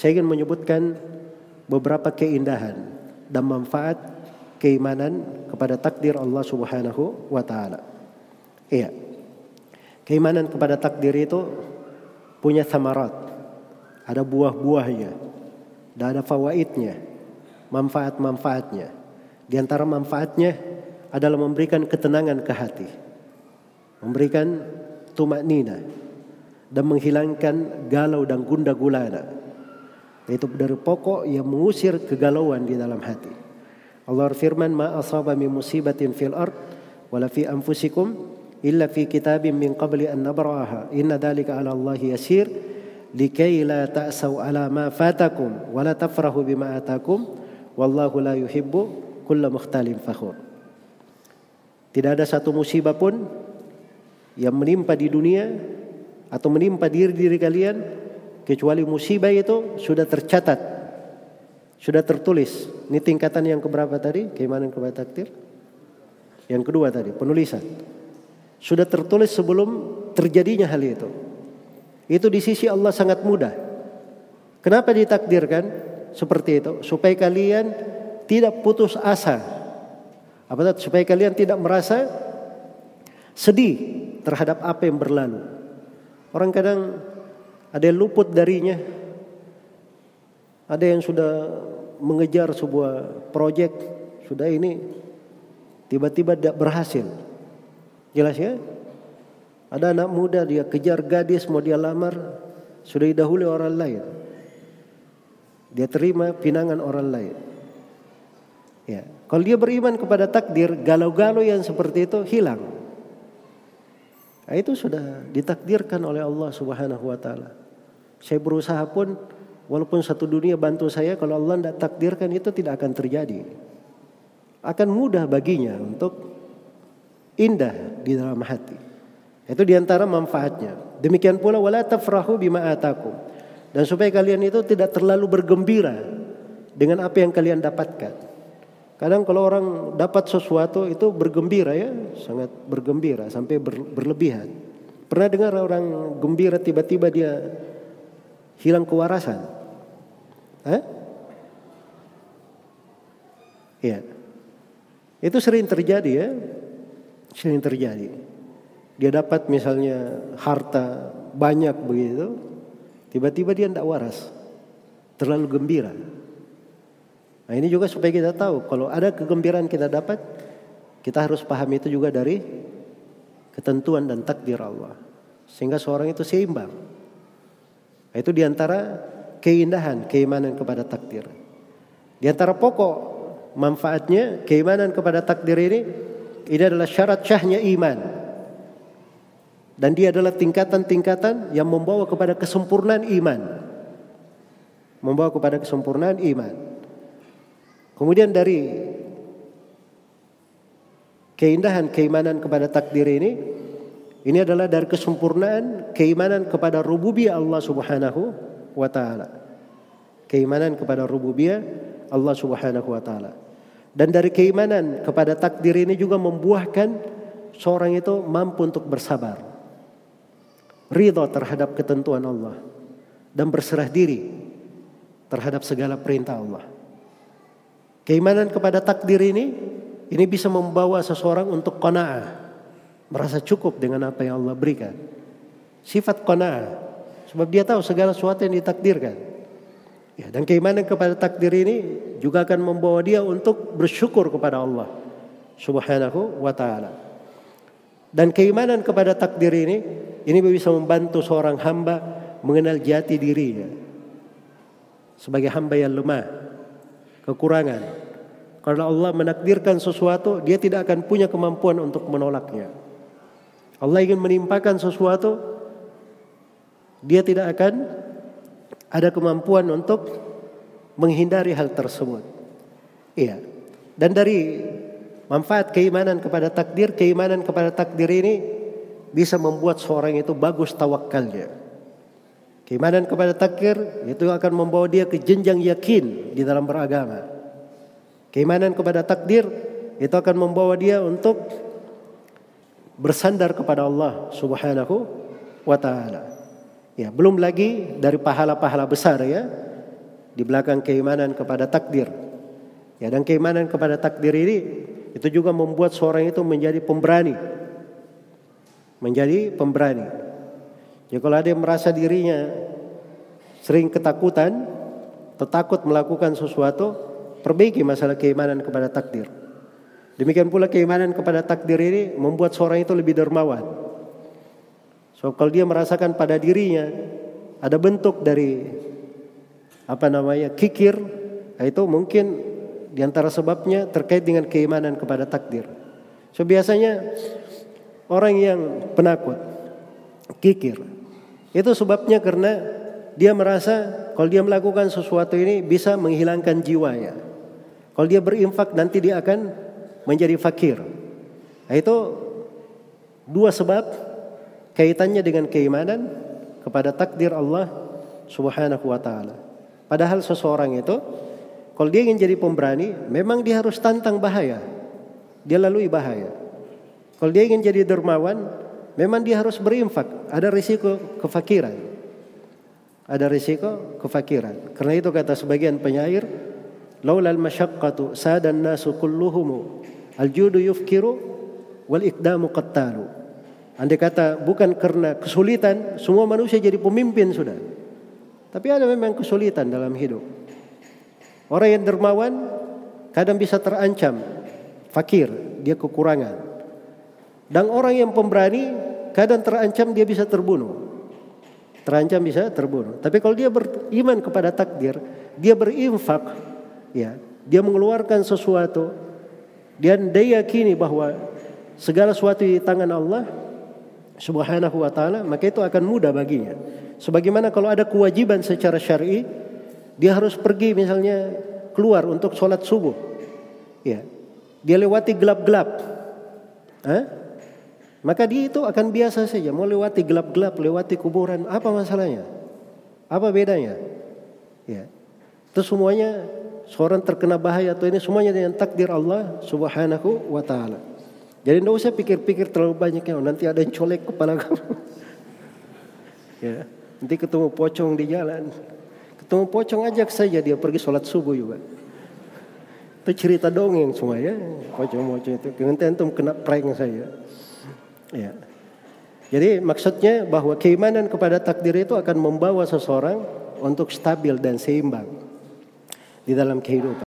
saya ingin menyebutkan beberapa keindahan dan manfaat keimanan kepada takdir Allah Subhanahu wa taala. Iya. Keimanan kepada takdir itu punya samarat. Ada buah-buahnya. Dan ada fawaidnya. Manfaat-manfaatnya. Di antara manfaatnya adalah memberikan ketenangan ke hati. Memberikan tumak nina. Dan menghilangkan galau dan gunda gulana. Itu dari pokok yang mengusir kegalauan di dalam hati. Allah firman ma asaba min musibatin fil ard wala fi anfusikum illa fi kitabin min qabli an nabraha inna dhalika ala Allah yasir. Likai la ta'sau ala ma fatakum wa la tafrahu bima atakum. Wallahu la yuhibbu kulla mukhtalin fakhur. Tidak ada satu musibah pun yang menimpa di dunia atau menimpa diri diri kalian kecuali musibah itu sudah tercatat sudah tertulis. Ini tingkatan yang keberapa tadi? Keimanan kepada takdir? Yang kedua tadi penulisan. Sudah tertulis sebelum terjadinya hal itu. Itu di sisi Allah sangat mudah. Kenapa ditakdirkan seperti itu? Supaya kalian tidak putus asa. Apa supaya kalian tidak merasa sedih terhadap apa yang berlalu. Orang kadang ada yang luput darinya. Ada yang sudah mengejar sebuah proyek, sudah ini tiba-tiba tidak berhasil. Jelas ya? Ada anak muda dia kejar gadis mau dia lamar, sudah didahului orang lain. Dia terima pinangan orang lain. Ya, kalau dia beriman kepada takdir, galau-galau yang seperti itu hilang. Nah, itu sudah ditakdirkan oleh Allah Subhanahu wa taala. Saya berusaha pun walaupun satu dunia bantu saya kalau Allah tidak takdirkan itu tidak akan terjadi. Akan mudah baginya untuk indah di dalam hati. Itu di antara manfaatnya. Demikian pula wala tafrahu bima atakum. Dan supaya kalian itu tidak terlalu bergembira dengan apa yang kalian dapatkan. Kadang kalau orang dapat sesuatu itu bergembira ya, sangat bergembira sampai berlebihan. Pernah dengar orang gembira tiba-tiba dia hilang kewarasan. Eh? Ya. Itu sering terjadi ya. Sering terjadi. Dia dapat misalnya harta banyak begitu, tiba-tiba dia tidak waras. Terlalu gembira. Nah ini juga supaya kita tahu kalau ada kegembiraan kita dapat, kita harus paham itu juga dari ketentuan dan takdir Allah. Sehingga seorang itu seimbang. Itu di antara keindahan keimanan kepada takdir. Di antara pokok manfaatnya keimanan kepada takdir ini ini adalah syarat syahnya iman. Dan dia adalah tingkatan-tingkatan yang membawa kepada kesempurnaan iman. Membawa kepada kesempurnaan iman. Kemudian dari keindahan keimanan kepada takdir ini ini adalah dari kesempurnaan keimanan kepada rububiyah Allah Subhanahu wa taala. Keimanan kepada rububiyah Allah Subhanahu wa taala. Dan dari keimanan kepada takdir ini juga membuahkan seorang itu mampu untuk bersabar. Ridho terhadap ketentuan Allah dan berserah diri terhadap segala perintah Allah. Keimanan kepada takdir ini ini bisa membawa seseorang untuk qanaah, merasa cukup dengan apa yang Allah berikan. Sifat qanaah. Sebab dia tahu segala sesuatu yang ditakdirkan. Ya, dan keimanan kepada takdir ini juga akan membawa dia untuk bersyukur kepada Allah Subhanahu wa taala. Dan keimanan kepada takdir ini ini bisa membantu seorang hamba mengenal jati dirinya sebagai hamba yang lemah, kekurangan. Karena Allah menakdirkan sesuatu, dia tidak akan punya kemampuan untuk menolaknya. Allah ingin menimpakan sesuatu, dia tidak akan ada kemampuan untuk menghindari hal tersebut. Iya. Dan dari manfaat keimanan kepada takdir, keimanan kepada takdir ini bisa membuat seorang itu bagus tawakalnya. Keimanan kepada takdir itu akan membawa dia ke jenjang yakin di dalam beragama. Keimanan kepada takdir itu akan membawa dia untuk bersandar kepada Allah Subhanahu wa taala. Ya, belum lagi dari pahala-pahala besar ya di belakang keimanan kepada takdir. Ya dan keimanan kepada takdir ini itu juga membuat seorang itu menjadi pemberani. Menjadi pemberani. Ya kalau ada yang merasa dirinya sering ketakutan, tertakut melakukan sesuatu, perbaiki masalah keimanan kepada takdir. Demikian pula keimanan kepada takdir ini membuat seorang itu lebih dermawan. So kalau dia merasakan pada dirinya ada bentuk dari apa namanya kikir, itu mungkin di antara sebabnya terkait dengan keimanan kepada takdir. So biasanya orang yang penakut, kikir, itu sebabnya karena dia merasa kalau dia melakukan sesuatu ini bisa menghilangkan jiwanya. Kalau dia berinfak nanti dia akan menjadi fakir. Nah, itu dua sebab kaitannya dengan keimanan kepada takdir Allah Subhanahu wa taala. Padahal seseorang itu kalau dia ingin jadi pemberani, memang dia harus tantang bahaya. Dia lalui bahaya. Kalau dia ingin jadi dermawan, memang dia harus berinfak. Ada risiko kefakiran. Ada risiko kefakiran. Karena itu kata sebagian penyair, laulal masyaqqatu sadan nasu kulluhum al-judu yufkiru wal ikdamu qattalu. Andai kata bukan karena kesulitan, semua manusia jadi pemimpin sudah. Tapi ada memang kesulitan dalam hidup. Orang yang dermawan kadang bisa terancam, fakir, dia kekurangan. Dan orang yang pemberani kadang terancam dia bisa terbunuh. Terancam bisa terbunuh. Tapi kalau dia beriman kepada takdir, dia berinfak, ya, dia mengeluarkan sesuatu dan dia yakini bahwa segala sesuatu di tangan Allah Subhanahu wa taala, maka itu akan mudah baginya. Sebagaimana kalau ada kewajiban secara syar'i, dia harus pergi misalnya keluar untuk sholat subuh. Ya. Dia lewati gelap-gelap. Maka dia itu akan biasa saja. Mau lewati gelap-gelap, lewati kuburan. Apa masalahnya? Apa bedanya? Ya. Itu semuanya seorang terkena bahaya atau ini semuanya dengan takdir Allah subhanahu wa ta'ala. Jadi tidak usah pikir-pikir terlalu banyak ya. Nanti ada yang colek kepala kamu. ya. Nanti ketemu pocong di jalan. Ketemu pocong ajak saja dia pergi sholat subuh juga. Itu cerita dongeng semua ya. Pocong-pocong itu. Nanti antum kena prank saya. Ya. Jadi maksudnya bahwa keimanan kepada takdir itu akan membawa seseorang untuk stabil dan seimbang di dalam kehidupan.